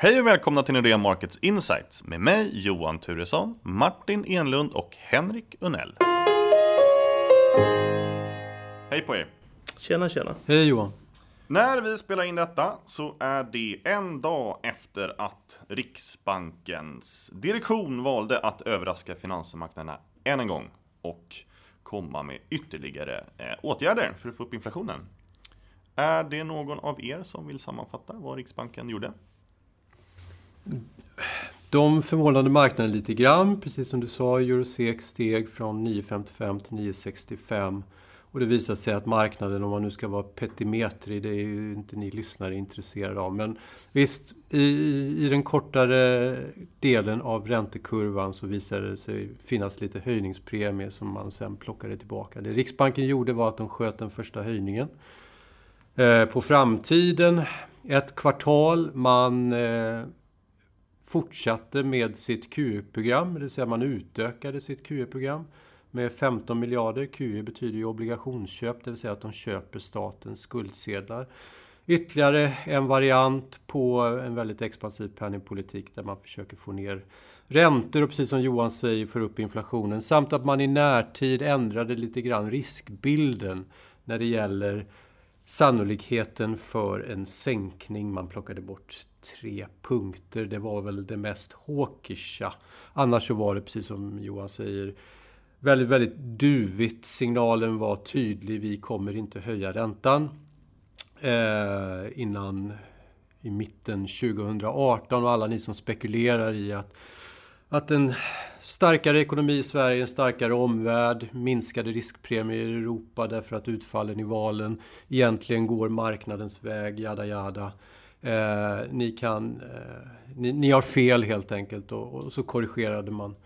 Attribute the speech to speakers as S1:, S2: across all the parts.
S1: Hej och välkomna till Nordea Markets Insights med mig Johan Turesson, Martin Enlund och Henrik Unell. Hej på er!
S2: Tjena tjena!
S3: Hej Johan!
S1: När vi spelar in detta så är det en dag efter att Riksbankens direktion valde att överraska finansmarknaderna än en gång och komma med ytterligare eh, åtgärder för att få upp inflationen. Är det någon av er som vill sammanfatta vad Riksbanken gjorde?
S3: De förmålade marknaden lite grann, precis som du sa. Eurosec steg från 9,55 till 9,65. Och det visar sig att marknaden, om man nu ska vara petimetrig, det är ju inte ni lyssnare intresserade av. Men visst, i, i den kortare delen av räntekurvan så visade det sig finnas lite höjningspremie som man sen plockade tillbaka. Det Riksbanken gjorde var att de sköt den första höjningen eh, på framtiden. Ett kvartal, man eh, fortsatte med sitt QE-program, det vill säga man utökade sitt QE-program med 15 miljarder. QE betyder ju obligationsköp, det vill säga att de köper statens skuldsedlar. Ytterligare en variant på en väldigt expansiv penningpolitik där man försöker få ner räntor och precis som Johan säger få upp inflationen. Samt att man i närtid ändrade lite grann riskbilden när det gäller sannolikheten för en sänkning. Man plockade bort tre punkter. Det var väl det mest hawkisha. Annars så var det precis som Johan säger väldigt, väldigt duvigt. Signalen var tydlig. Vi kommer inte höja räntan eh, innan i mitten 2018 och alla ni som spekulerar i att att en starkare ekonomi i Sverige, en starkare omvärld, minskade riskpremier i Europa därför att utfallen i valen egentligen går marknadens väg, jada jada. Eh, ni, kan, eh, ni, ni, har fel helt enkelt och, och så korrigerade man,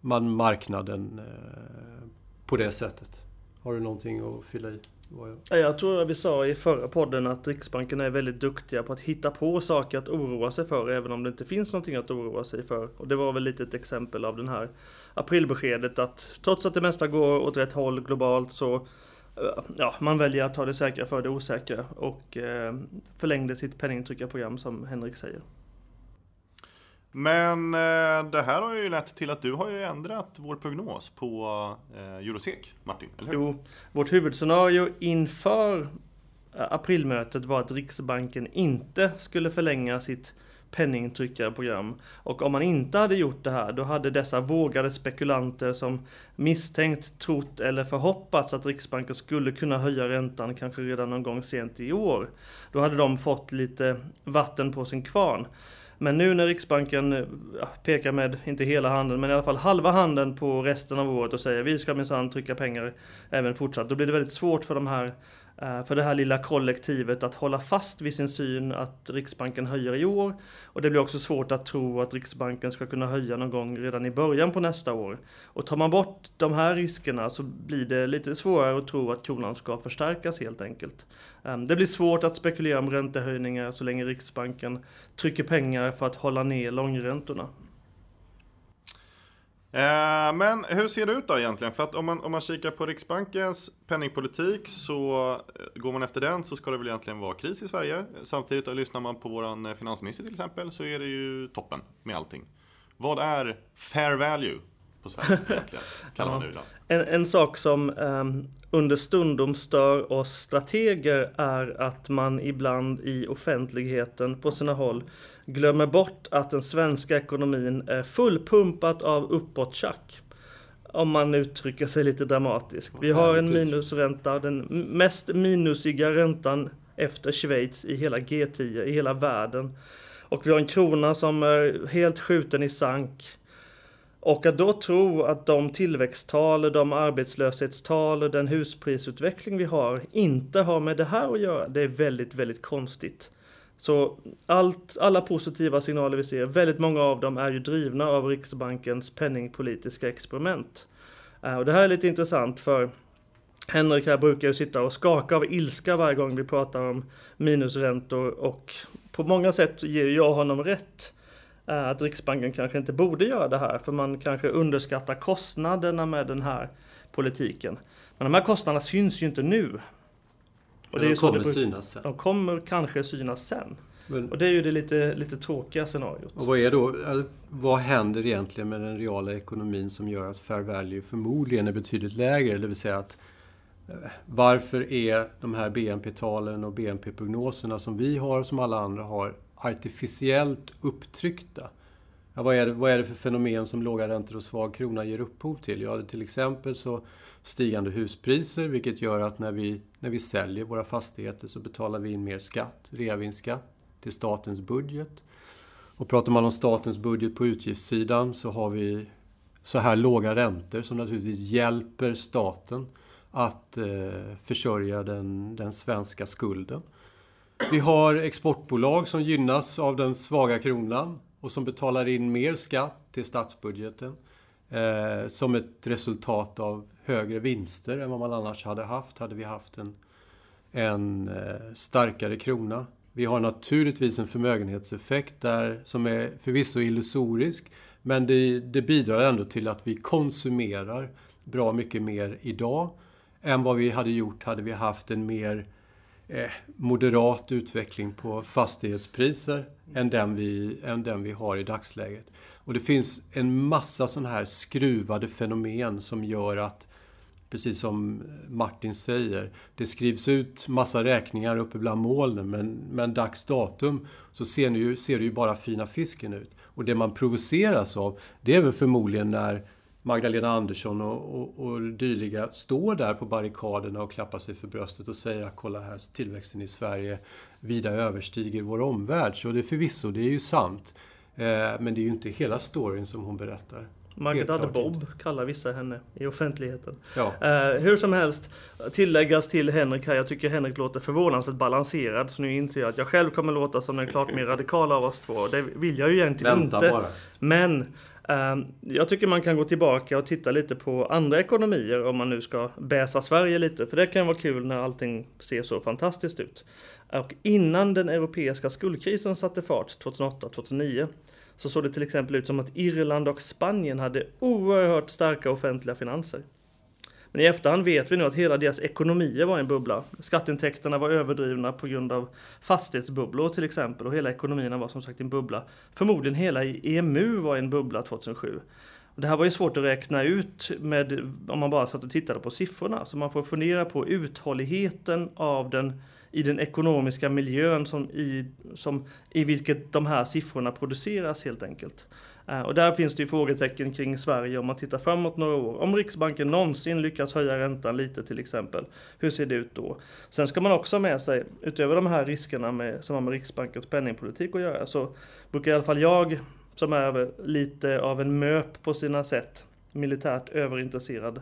S3: man marknaden eh, på det sättet. Har du någonting att fylla i?
S2: Jag... jag tror vi sa i förra podden att Riksbanken är väldigt duktiga på att hitta på saker att oroa sig för även om det inte finns någonting att oroa sig för. Och det var väl lite ett exempel av den här aprilbeskedet att trots att det mesta går åt rätt håll globalt så ja, man väljer att ta det säkra för det osäkra och eh, förlängde sitt penningtryckarprogram som Henrik säger.
S1: Men eh, det här har ju lett till att du har ju ändrat vår prognos på eh, Eurosec, Martin, eller hur?
S2: Jo, vårt huvudscenario inför eh, aprilmötet var att Riksbanken inte skulle förlänga sitt penningtryckarprogram. Och om man inte hade gjort det här, då hade dessa vågade spekulanter som misstänkt, trott eller förhoppats att Riksbanken skulle kunna höja räntan kanske redan någon gång sent i år. Då hade de fått lite vatten på sin kvarn. Men nu när Riksbanken pekar med, inte hela handen, men i alla fall halva handen på resten av året och säger vi ska minsann trycka pengar även fortsatt. Då blir det väldigt svårt för de här Eh, för det här lilla kollektivet att hålla fast vid sin syn att Riksbanken höjer i år. Och det blir också svårt att tro att Riksbanken ska kunna höja någon gång redan i början på nästa år. Och tar man bort de här riskerna så blir det lite svårare att tro att kronan ska förstärkas helt enkelt. Ehm, det blir svårt att spekulera om räntehöjningar så länge Riksbanken trycker pengar för att hålla ner långräntorna.
S1: Eh, men hur ser det ut då egentligen? För att om man, om man kikar på Riksbankens penningpolitik så eh, går man efter den så ska det väl egentligen vara kris i Sverige. Samtidigt då lyssnar man på våran eh, finansminister till exempel så är det ju toppen med allting. Vad är fair value på Sverige egentligen? Kallar man det idag.
S2: En, en sak som um, understundom stör oss strateger är att man ibland i offentligheten på sina håll glömmer bort att den svenska ekonomin är fullpumpat av uppåttjack. Om man uttrycker sig lite dramatiskt. Vi har en minusränta, den mest minusiga räntan efter Schweiz i hela G10, i hela världen. Och vi har en krona som är helt skjuten i sank. Och att då tro att de tillväxttal, de arbetslöshetstal och den husprisutveckling vi har inte har med det här att göra, det är väldigt, väldigt konstigt. Så allt, alla positiva signaler vi ser, väldigt många av dem är ju drivna av Riksbankens penningpolitiska experiment. Eh, och det här är lite intressant för Henrik här brukar ju sitta och skaka av ilska varje gång vi pratar om minusräntor och på många sätt ger jag honom rätt. Eh, att Riksbanken kanske inte borde göra det här för man kanske underskattar kostnaderna med den här politiken. Men de här kostnaderna syns ju inte nu.
S3: Och det de kommer synas sen.
S2: De kommer kanske synas sen. Men, och det är ju det lite, lite tråkiga scenariot.
S3: Och vad är då, vad händer egentligen med den reala ekonomin som gör att fair value förmodligen är betydligt lägre? Det vill säga att eh, varför är de här BNP-talen och BNP-prognoserna som vi har och som alla andra har artificiellt upptryckta? Ja, vad, är det, vad är det för fenomen som låga räntor och svag krona ger upphov till? Ja, till exempel så stigande huspriser vilket gör att när vi, när vi säljer våra fastigheter så betalar vi in mer skatt, reavinstskatt, till statens budget. Och pratar man om statens budget på utgiftssidan så har vi så här låga räntor som naturligtvis hjälper staten att eh, försörja den, den svenska skulden. Vi har exportbolag som gynnas av den svaga kronan och som betalar in mer skatt till statsbudgeten eh, som ett resultat av högre vinster än vad man annars hade haft, hade vi haft en, en eh, starkare krona. Vi har naturligtvis en förmögenhetseffekt där som är förvisso illusorisk, men det, det bidrar ändå till att vi konsumerar bra mycket mer idag än vad vi hade gjort hade vi haft en mer eh, moderat utveckling på fastighetspriser än den, vi, än den vi har i dagsläget. Och det finns en massa sådana här skruvade fenomen som gör att, precis som Martin säger, det skrivs ut massa räkningar uppe bland molnen men, men dags datum så ser, ni ju, ser det ju bara fina fisken ut. Och det man provoceras av, det är väl förmodligen när Magdalena Andersson och, och, och dyliga står där på barrikaderna och klappar sig för bröstet och säger att kolla här, tillväxten i Sverige vida överstiger vår omvärld. Så det är förvisso, det är ju sant. Eh, men det är ju inte hela storyn som hon berättar.
S2: Magda Bob inte. kallar vissa henne i offentligheten. Ja. Uh, hur som helst, tilläggas till Henrik här, jag tycker Henrik låter förvånansvärt balanserad. Så nu inser jag att jag själv kommer låta som den klart mer radikala av oss två. Det vill jag ju egentligen Vänta inte. Bara. Men Ehm, jag tycker man kan gå tillbaka och titta lite på andra ekonomier om man nu ska bäsa Sverige lite. För det kan vara kul när allting ser så fantastiskt ut. Och innan den europeiska skuldkrisen satte fart 2008-2009 så såg det till exempel ut som att Irland och Spanien hade oerhört starka offentliga finanser. Men i efterhand vet vi nu att hela deras ekonomier var en bubbla. Skatteintäkterna var överdrivna på grund av fastighetsbubblor till exempel och hela ekonomierna var som sagt en bubbla. Förmodligen hela EMU var en bubbla 2007. Det här var ju svårt att räkna ut med, om man bara satt och tittade på siffrorna. Så man får fundera på uthålligheten av den i den ekonomiska miljön som i, som, i vilket de här siffrorna produceras helt enkelt. Eh, och där finns det ju frågetecken kring Sverige om man tittar framåt några år. Om Riksbanken någonsin lyckas höja räntan lite till exempel, hur ser det ut då? Sen ska man också ha med sig, utöver de här riskerna med, som har med Riksbankens penningpolitik att göra, så brukar i alla fall jag, som är lite av en MÖP på sina sätt, militärt överintresserad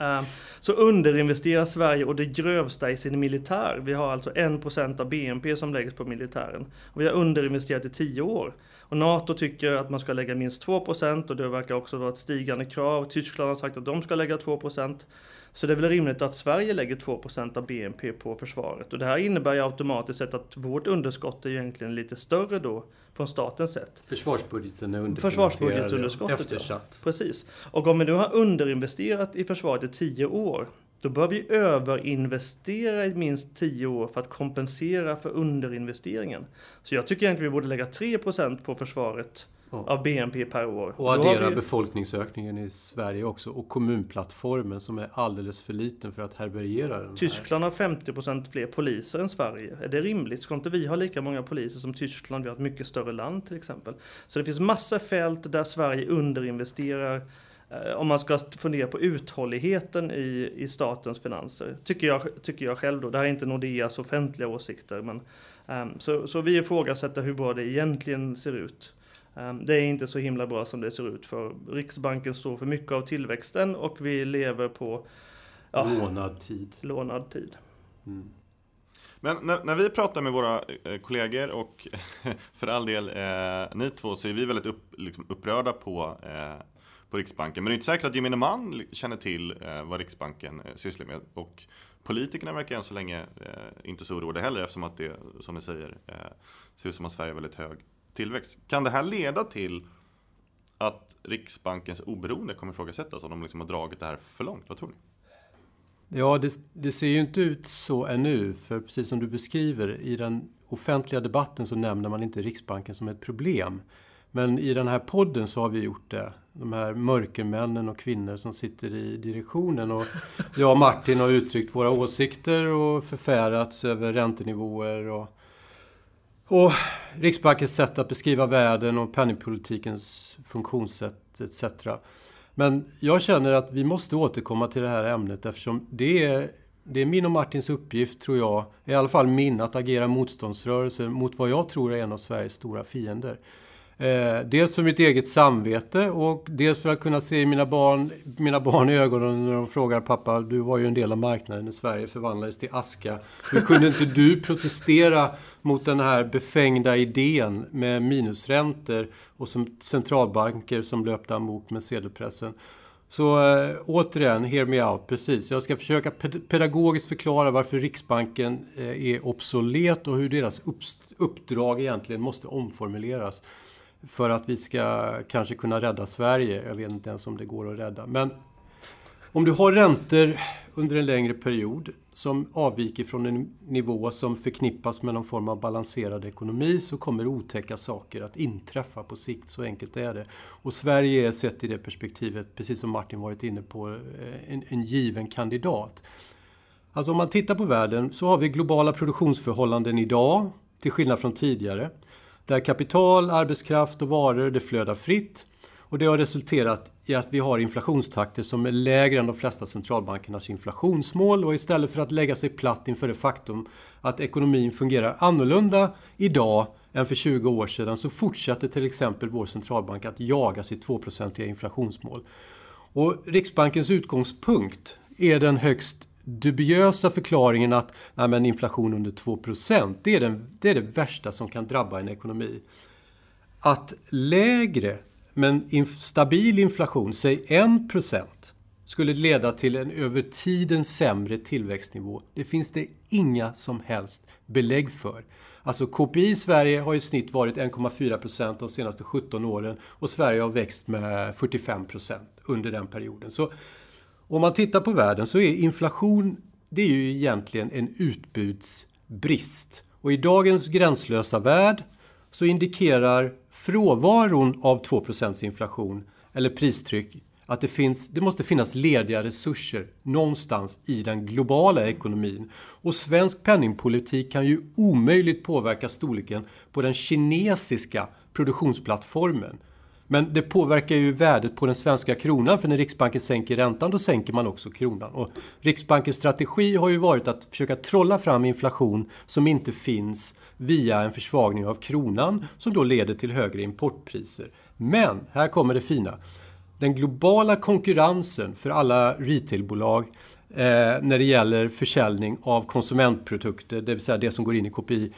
S2: Ehm, så underinvesterar Sverige och det grövsta i sin militär. Vi har alltså 1% av BNP som läggs på militären. Och vi har underinvesterat i 10 år. Och NATO tycker att man ska lägga minst 2% och det verkar också vara ett stigande krav. Tyskland har sagt att de ska lägga 2%. Så det är väl rimligt att Sverige lägger 2% av BNP på försvaret. Och det här innebär ju automatiskt sett att vårt underskott är egentligen lite större då från statens sätt.
S3: Försvarsbudgeten är
S2: Försvarsbudgetunderskottet, eftersatt. Ja. Precis. Och om vi nu har underinvesterat i försvaret i 10 år då bör vi överinvestera i minst 10 år för att kompensera för underinvesteringen. Så jag tycker egentligen vi borde lägga 3% på försvaret ja. av BNP per år.
S3: Och addera vi... befolkningsökningen i Sverige också och kommunplattformen som är alldeles för liten för att härbärgera den.
S2: Tyskland har 50% fler poliser än Sverige. Är det rimligt? Ska inte vi ha lika många poliser som Tyskland? Vi har ett mycket större land till exempel. Så det finns massa fält där Sverige underinvesterar eh, om man ska fundera på uthålligheten i, i statens finanser. Tycker jag, tycker jag själv då. Det här är inte Nordeas offentliga åsikter. Men, um, så, så vi ifrågasätter hur bra det egentligen ser ut. Ehm, det är inte så himla bra som det ser ut för Riksbanken står för mycket av tillväxten och vi lever på
S3: ja, lånad tid.
S2: Lånad tid.
S1: Mm. Men när, när, vi pratar med våra eh, kollegor och för all del eh, ni två så är vi väldigt upp, liksom upprörda på, eh, på Riksbanken. Men det är inte säkert att gemene man känner till eh, vad Riksbanken eh, sysslar med. Och politikerna verkar än så länge eh, inte så oroade heller eftersom att det, som ni säger, ser ut som att Sverige har väldigt hög tillväxt. Kan det här leda till att Riksbankens oberoende kommer ifrågasättas om de liksom har dragit det här för långt? Vad tror ni?
S3: Ja, det, det, ser ju inte ut så ännu. För precis som du beskriver, i den offentliga debatten så nämner man inte Riksbanken som ett problem. Men i den här podden så har vi gjort det. De här mörkermännen och kvinnor som sitter i direktionen. Och jag och Martin har uttryckt våra åsikter och förfärats över räntenivåer och, och Riksbankens sätt att beskriva världen och penningpolitikens funktionssätt etc. Men jag känner att vi måste återkomma till det här ämnet eftersom det är, det är min och Martins uppgift, tror jag, i alla fall min, att agera motståndsrörelse mot vad jag tror är en av Sveriges stora fiender. Eh, dels för mitt eget samvete och dels för att kunna se mina barn, mina barn i ögonen när de frågar pappa, du var ju en del av marknaden när Sverige förvandlades till aska. Hur kunde inte du protestera mot den här befängda idén med minusräntor och som centralbanker som löpte amok med sedelpressen? Så äh, återigen, hear me out, precis. Jag ska försöka pedagogiskt förklara varför Riksbanken äh, är obsolet och hur deras uppdrag egentligen måste omformuleras för att vi ska kanske kunna rädda Sverige. Jag vet inte ens om det går att rädda. Men om du har räntor under en längre period som avviker från en nivå som förknippas med någon form av balanserad ekonomi så kommer otäcka saker att inträffa på sikt. Så enkelt är det. Och Sverige är sett i det perspektivet, precis som Martin varit inne på, eh, en, en given kandidat. Alltså om man tittar på världen så har vi globala produktionsförhållanden idag, till skillnad från tidigare. Där kapital, arbetskraft och varor det flödar fritt. Och det har resulterat i att vi har inflationstakter som är lägre än de flesta centralbankernas inflationsmål. Och istället för att lägga sig platt inför det faktum att ekonomin fungerar annorlunda idag än för 20 år sedan så fortsätter till exempel vår centralbank att jaga sitt 2-procentiga inflationsmål. Och Riksbankens utgångspunkt är den högst dubiösa förklaringen att nej, men inflation under 2 det är, den, det är det värsta som kan drabba en ekonomi. Att lägre men inf stabil inflation, säg 1% skulle leda till en över tiden sämre tillväxtnivå. Det finns det inga som helst belägg för. Alltså KPI i Sverige har i snitt varit 1,4% de senaste 17 åren och Sverige har växt med 45% under den perioden. Så om man tittar på världen så är inflation det är ju egentligen en utbudsbrist. Och i dagens gränslösa värld så indikerar frånvaron av 2% inflation eller pristryck att det, finns, det måste finnas lediga resurser någonstans i den globala ekonomin. Och svensk penningpolitik kan ju omöjligt påverka storleken på den kinesiska produktionsplattformen. Men det påverkar ju värdet på den svenska kronan för när Riksbanken sänker räntan då sänker man också kronan. Och Riksbankens strategi har ju varit att försöka trolla fram inflation som inte finns via en försvagning av kronan som då leder till högre importpriser. Men, här kommer det fina. Den globala konkurrensen för alla retailbolag eh, när det gäller försäljning av konsumentprodukter, det vill säga det som går in i KPI,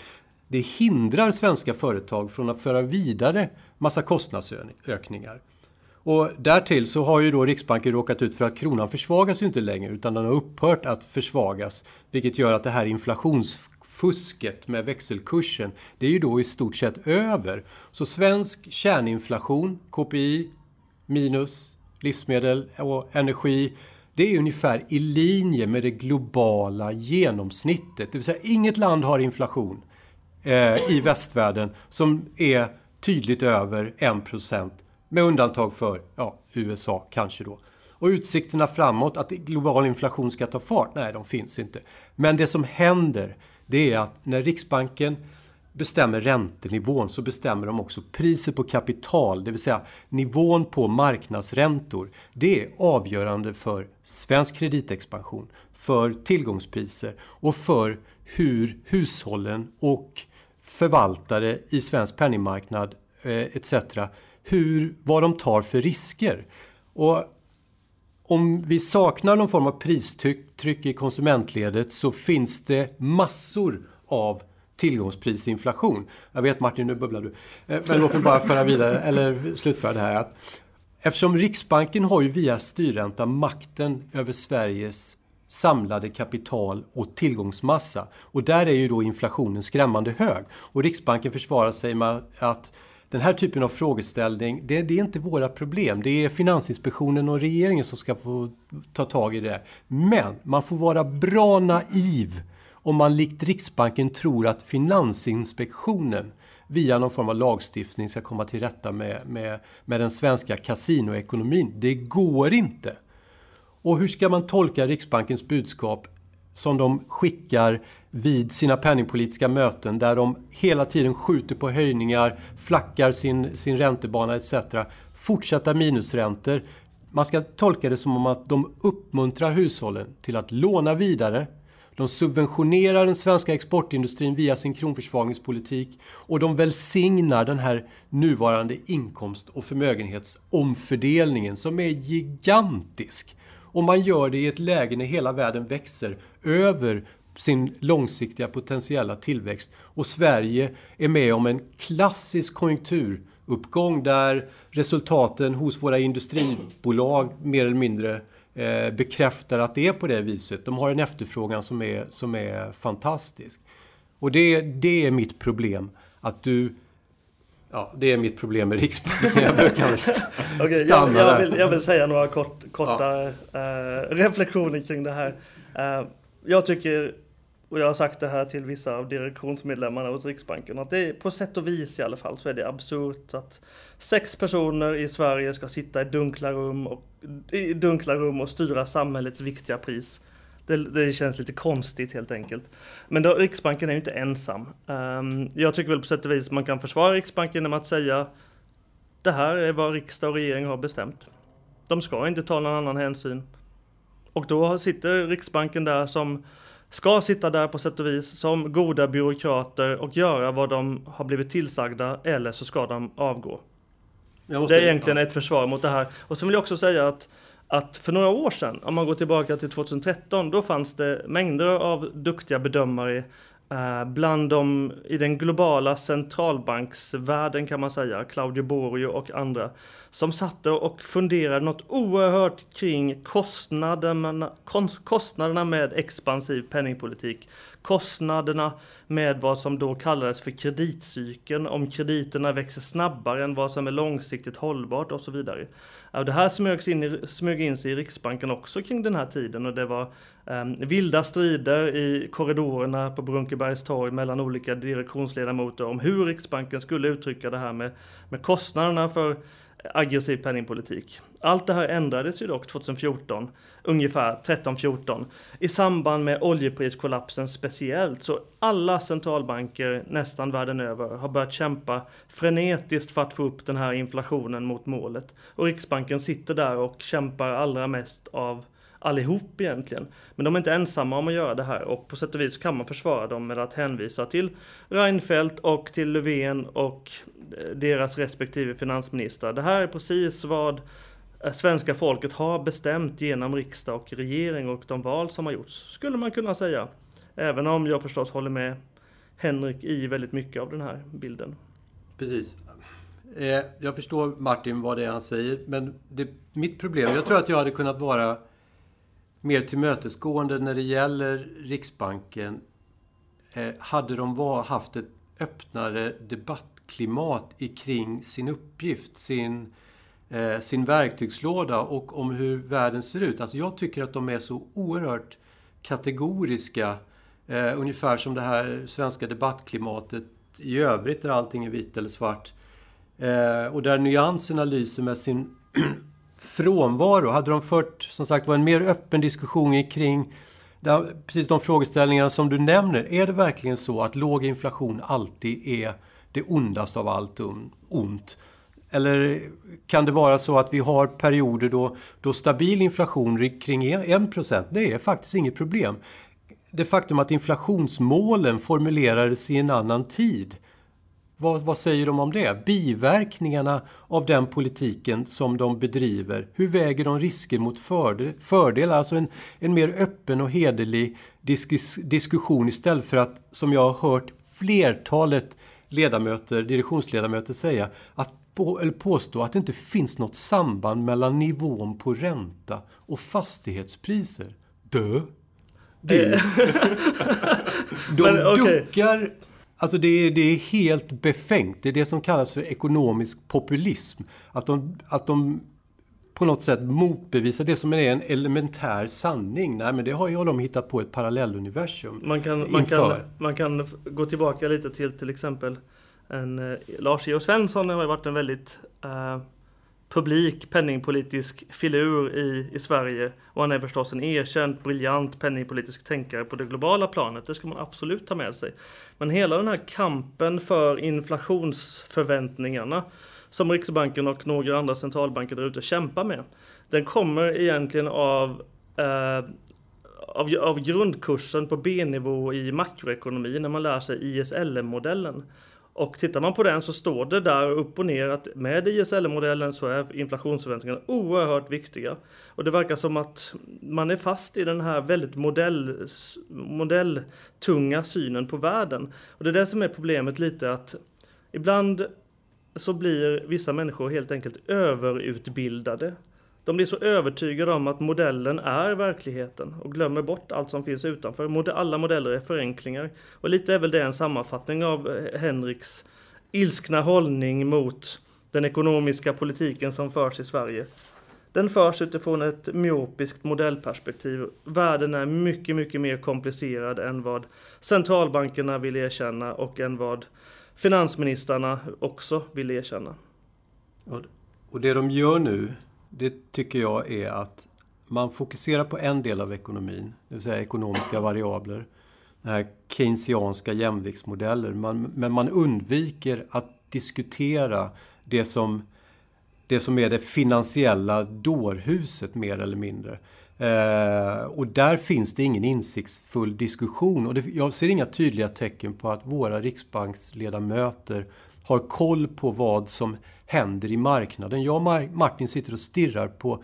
S3: det hindrar svenska företag från att föra vidare massa kostnadsökningar. Och därtill så har ju då Riksbanken råkat ut för att kronan försvagas ju inte längre utan den har upphört att försvagas. Vilket gör att det här inflationsfusket med växelkursen, det är ju då i stort sett över. Så svensk kärninflation, KPI, minus livsmedel och energi, det är ungefär i linje med det globala genomsnittet. Det vill säga inget land har inflation eh, i västvärlden som är tydligt över 1% med undantag för ja, USA kanske då. Och utsikterna framåt att global inflation ska ta fart, nej de finns inte. Men det som händer det är att när Riksbanken bestämmer räntenivån så bestämmer de också priset på kapital, det vill säga nivån på marknadsräntor. Det är avgörande för svensk kreditexpansion, för tillgångspriser och för hur hushållen och förvaltare i svensk penningmarknad eh, etc. Hur, vad de tar för risker. Och om vi saknar någon form av pristryck i konsumentledet så finns det massor av tillgångsprisinflation. Jag vet Martin, nu bubblar du. Eh, men låt mig bara föra vidare, eller slutföra det här. Att eftersom Riksbanken har ju via styrränta makten över Sveriges samlade kapital och tillgångsmassa. Och där är ju då inflationen skrämmande hög. Och Riksbanken försvarar sig med att den här typen av frågeställning, det, det, är inte våra problem. Det är Finansinspektionen och regeringen som ska få ta tag i det. Men man får vara bra naiv om man likt Riksbanken tror att Finansinspektionen via någon form av lagstiftning ska komma till rätta med, med, med den svenska kasinoekonomin. Det går inte! Och hur ska man tolka Riksbankens budskap som de skickar vid sina penningpolitiska möten där de hela tiden skjuter på höjningar, flackar sin, sin räntebana etc. Fortsatta minusräntor. Man ska tolka det som om att de uppmuntrar hushållen till att låna vidare. De subventionerar den svenska exportindustrin via sin kronförsvagningspolitik och de välsignar den här nuvarande inkomst och förmögenhetsomfördelningen som är gigantisk. Och man gör det i ett läge när hela världen växer över sin långsiktiga potentiella tillväxt. Och Sverige är med om en klassisk konjunkturuppgång där resultaten hos våra industribolag mer eller mindre eh, bekräftar att det är på det viset. De har en efterfrågan som är, som är fantastisk. Och det, det är mitt problem. Att du Ja, det är mitt problem med Riksbanken. Jag brukar st
S2: okay, jag, jag, vill, jag vill säga några kort, korta ja. uh, reflektioner kring det här. Uh, jag tycker, och jag har sagt det här till vissa av direktionsmedlemmarna hos Riksbanken, att det är på sätt och vis i alla fall så är det absurt att sex personer i Sverige ska sitta i dunkla rum och, i dunkla rum och styra samhällets viktiga pris. Det, det, känns lite konstigt helt enkelt. Men då, Riksbanken är ju inte ensam. Um, jag tycker väl på sätt och vis man kan försvara Riksbanken genom att säga det här är vad riksdag och regering har bestämt. De ska inte ta någon annan hänsyn. Och då sitter Riksbanken där som ska sitta där på sätt och vis som goda byråkrater och göra vad de har blivit tillsagda eller så ska de avgå. det är egentligen ett försvar mot det här. Och så vill jag också säga att att för några år sedan, om man går tillbaka till 2013, då fanns det mängder av duktiga bedömare Eh, bland dem i den globala centralbanksvärlden kan man säga, Claudio Borio och andra, som satt och funderade något oerhört kring kostnaderna, kostnaderna med expansiv penningpolitik. Kostnaderna med vad som då kallades för kreditcykeln, om krediterna växer snabbare än vad som är långsiktigt hållbart och så vidare. Det här smögs in smög in sig i Riksbanken också kring den här tiden och det var Ehm, vilda strider i korridorerna på Brunkebergs torg mellan olika direktionsledamöter om hur Riksbanken skulle uttrycka det här med, med kostnaderna för aggressiv penningpolitik. Allt det här ändrades ju dock 2014, ungefär 13-14, i samband med oljepriskollapsen speciellt. Så alla centralbanker nästan världen över har börjat kämpa frenetiskt för att få upp den här inflationen mot målet. Och Riksbanken sitter där och kämpar allra mest av allihop egentligen. Men de är inte ensamma om att göra det här och på sätt och vis kan man försvara dem med att hänvisa till Reinfeldt och till Löfven och eh, deras respektive finansministrar. Det här är precis vad eh, svenska folket har bestämt genom riksdag och regering och de val som har gjorts, skulle man kunna säga. Även om jag förstås håller med Henrik i väldigt mycket av den här bilden.
S3: Precis. Eh, jag förstår Martin vad det är han säger, men det, mitt problem, jag tror att jag hade kunnat vara mer tillmötesgående när det gäller Riksbanken. Eh, hade de var, haft ett öppnare debattklimat kring sin uppgift, sin, eh, sin verktygslåda och om hur världen ser ut. Alltså jag tycker att de är så oerhört kategoriska. Eh, ungefär som det här svenska debattklimatet i övrigt där allting är vitt eller svart. Eh, och där nyanserna lyser med sin frånvaro. Hade de fört, som sagt var, en mer öppen diskussion kring precis de frågeställningarna som du nämner. Är det verkligen så att låg inflation alltid är det ondaste av allt ont? Eller kan det vara så att vi har perioder då, då stabil inflation kring 1%, det är faktiskt inget problem. Det faktum att inflationsmålen formulerades i en annan tid vad, vad, säger de om det? Biverkningarna av den politiken som de bedriver. Hur väger de risker mot fördel, fördelar? Alltså en, en mer öppen och hederlig diskus, diskussion istället för att, som jag har hört flertalet ledamöter, direktionsledamöter säga, att på, eller påstå att det inte finns något samband mellan nivån på ränta och fastighetspriser. Dö! Du! De Men, okay. duckar Alltså det är, det är helt befängt. Det är det som kallas för ekonomisk populism. Att de, att de på något sätt motbevisar det som är en elementär sanning. Nej, men det har ju de hittat på ett parallelluniversum.
S2: Man kan, man, kan, man kan gå tillbaka lite till till exempel en, eh, Lars Georg Svensson har ju varit en väldigt eh, publik penningpolitisk filur i, i Sverige. Och han är förstås en erkänt briljant penningpolitisk tänkare på det globala planet. Det ska man absolut ta med sig. Men hela den här kampen för inflationsförväntningarna som Riksbanken och några andra centralbanker där ute kämpar med. Den kommer egentligen av eh, av, av grundkursen på B-nivå i makroekonomi när man lär sig ISLM-modellen. Och tittar man på den så står det där upp och ner att med ISL-modellen så är inflationsförväntningarna oerhört viktiga. Och det verkar som att man är fast i den här väldigt modell, modelltunga synen på världen. Och det är det som är problemet lite att ibland så blir vissa människor helt enkelt överutbildade. De blir så övertygade om att modellen är verkligheten och glömmer bort allt som finns utanför. Alla modeller är förenklingar. Och lite är väl det en sammanfattning av eh, Henriks ilskna hållning mot den ekonomiska politiken som förs i Sverige. Den förs utifrån ett myopiskt modellperspektiv. Världen är mycket, mycket mer komplicerad än vad centralbankerna vill erkänna och än vad finansministrarna också vill erkänna.
S3: Och det de gör nu det tycker jag är att man fokuserar på en del av ekonomin, det vill säga ekonomiska variabler. Den här keynesianska jämviktsmodeller. Man, men man undviker att diskutera det som, det som är det finansiella dårhuset mer eller mindre. Eh, och där finns det ingen insiktsfull diskussion. Och det, jag ser inga tydliga tecken på att våra riksbanksledamöter har koll på vad som händer i marknaden. Jag och Martin sitter och stirrar på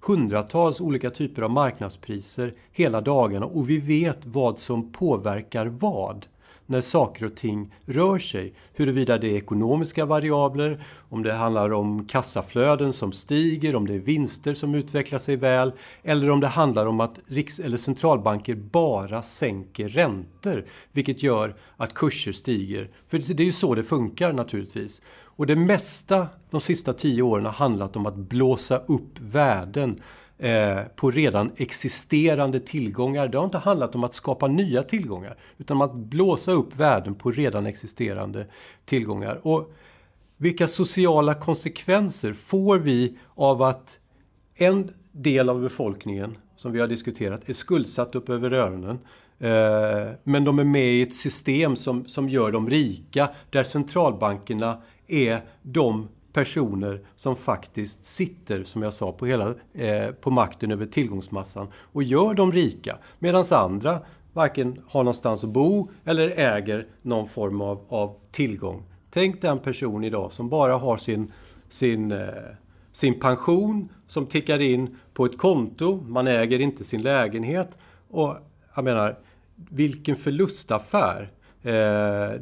S3: hundratals olika typer av marknadspriser hela dagarna och vi vet vad som påverkar vad när saker och ting rör sig. Huruvida det är ekonomiska variabler, om det handlar om kassaflöden som stiger, om det är vinster som utvecklar sig väl eller om det handlar om att riks eller centralbanker bara sänker räntor vilket gör att kurser stiger. För det är ju så det funkar naturligtvis. Och det mesta de sista tio åren har handlat om att blåsa upp värden eh, på redan existerande tillgångar. Det har inte handlat om att skapa nya tillgångar utan om att blåsa upp värden på redan existerande tillgångar. Och vilka sociala konsekvenser får vi av att en del av befolkningen, som vi har diskuterat, är skuldsatt upp över öronen eh, men de är med i ett system som, som gör dem rika, där centralbankerna är de personer som faktiskt sitter, som jag sa, på, hela, eh, på makten över tillgångsmassan och gör dem rika. Medan andra varken har någonstans att bo eller äger någon form av, av tillgång. Tänk den person idag som bara har sin, sin, eh, sin pension som tickar in på ett konto. Man äger inte sin lägenhet. Och jag menar, vilken förlustaffär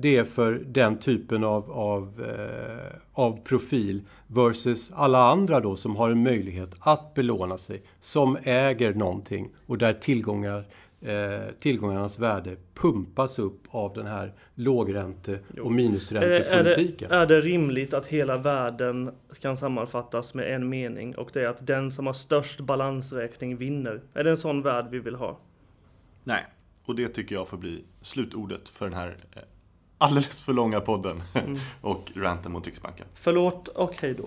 S3: det är för den typen av, av, eh, av profil versus alla andra då som har en möjlighet att belåna sig, som äger någonting och där tillgångar, eh, tillgångarnas värde pumpas upp av den här lågränte och minusräntepolitiken.
S2: Är det, är det rimligt att hela världen kan sammanfattas med en mening och det är att den som har störst balansräkning vinner? Är det en sån värld vi vill ha?
S1: Nej. Och det tycker jag får bli slutordet för den här eh, alldeles för långa podden mm. och ranten mot Riksbanken.
S2: Förlåt och hej då.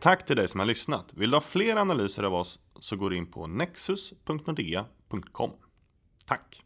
S1: Tack till dig som har lyssnat. Vill du ha fler analyser av oss så går du in på nexus.nordea.com. Tack!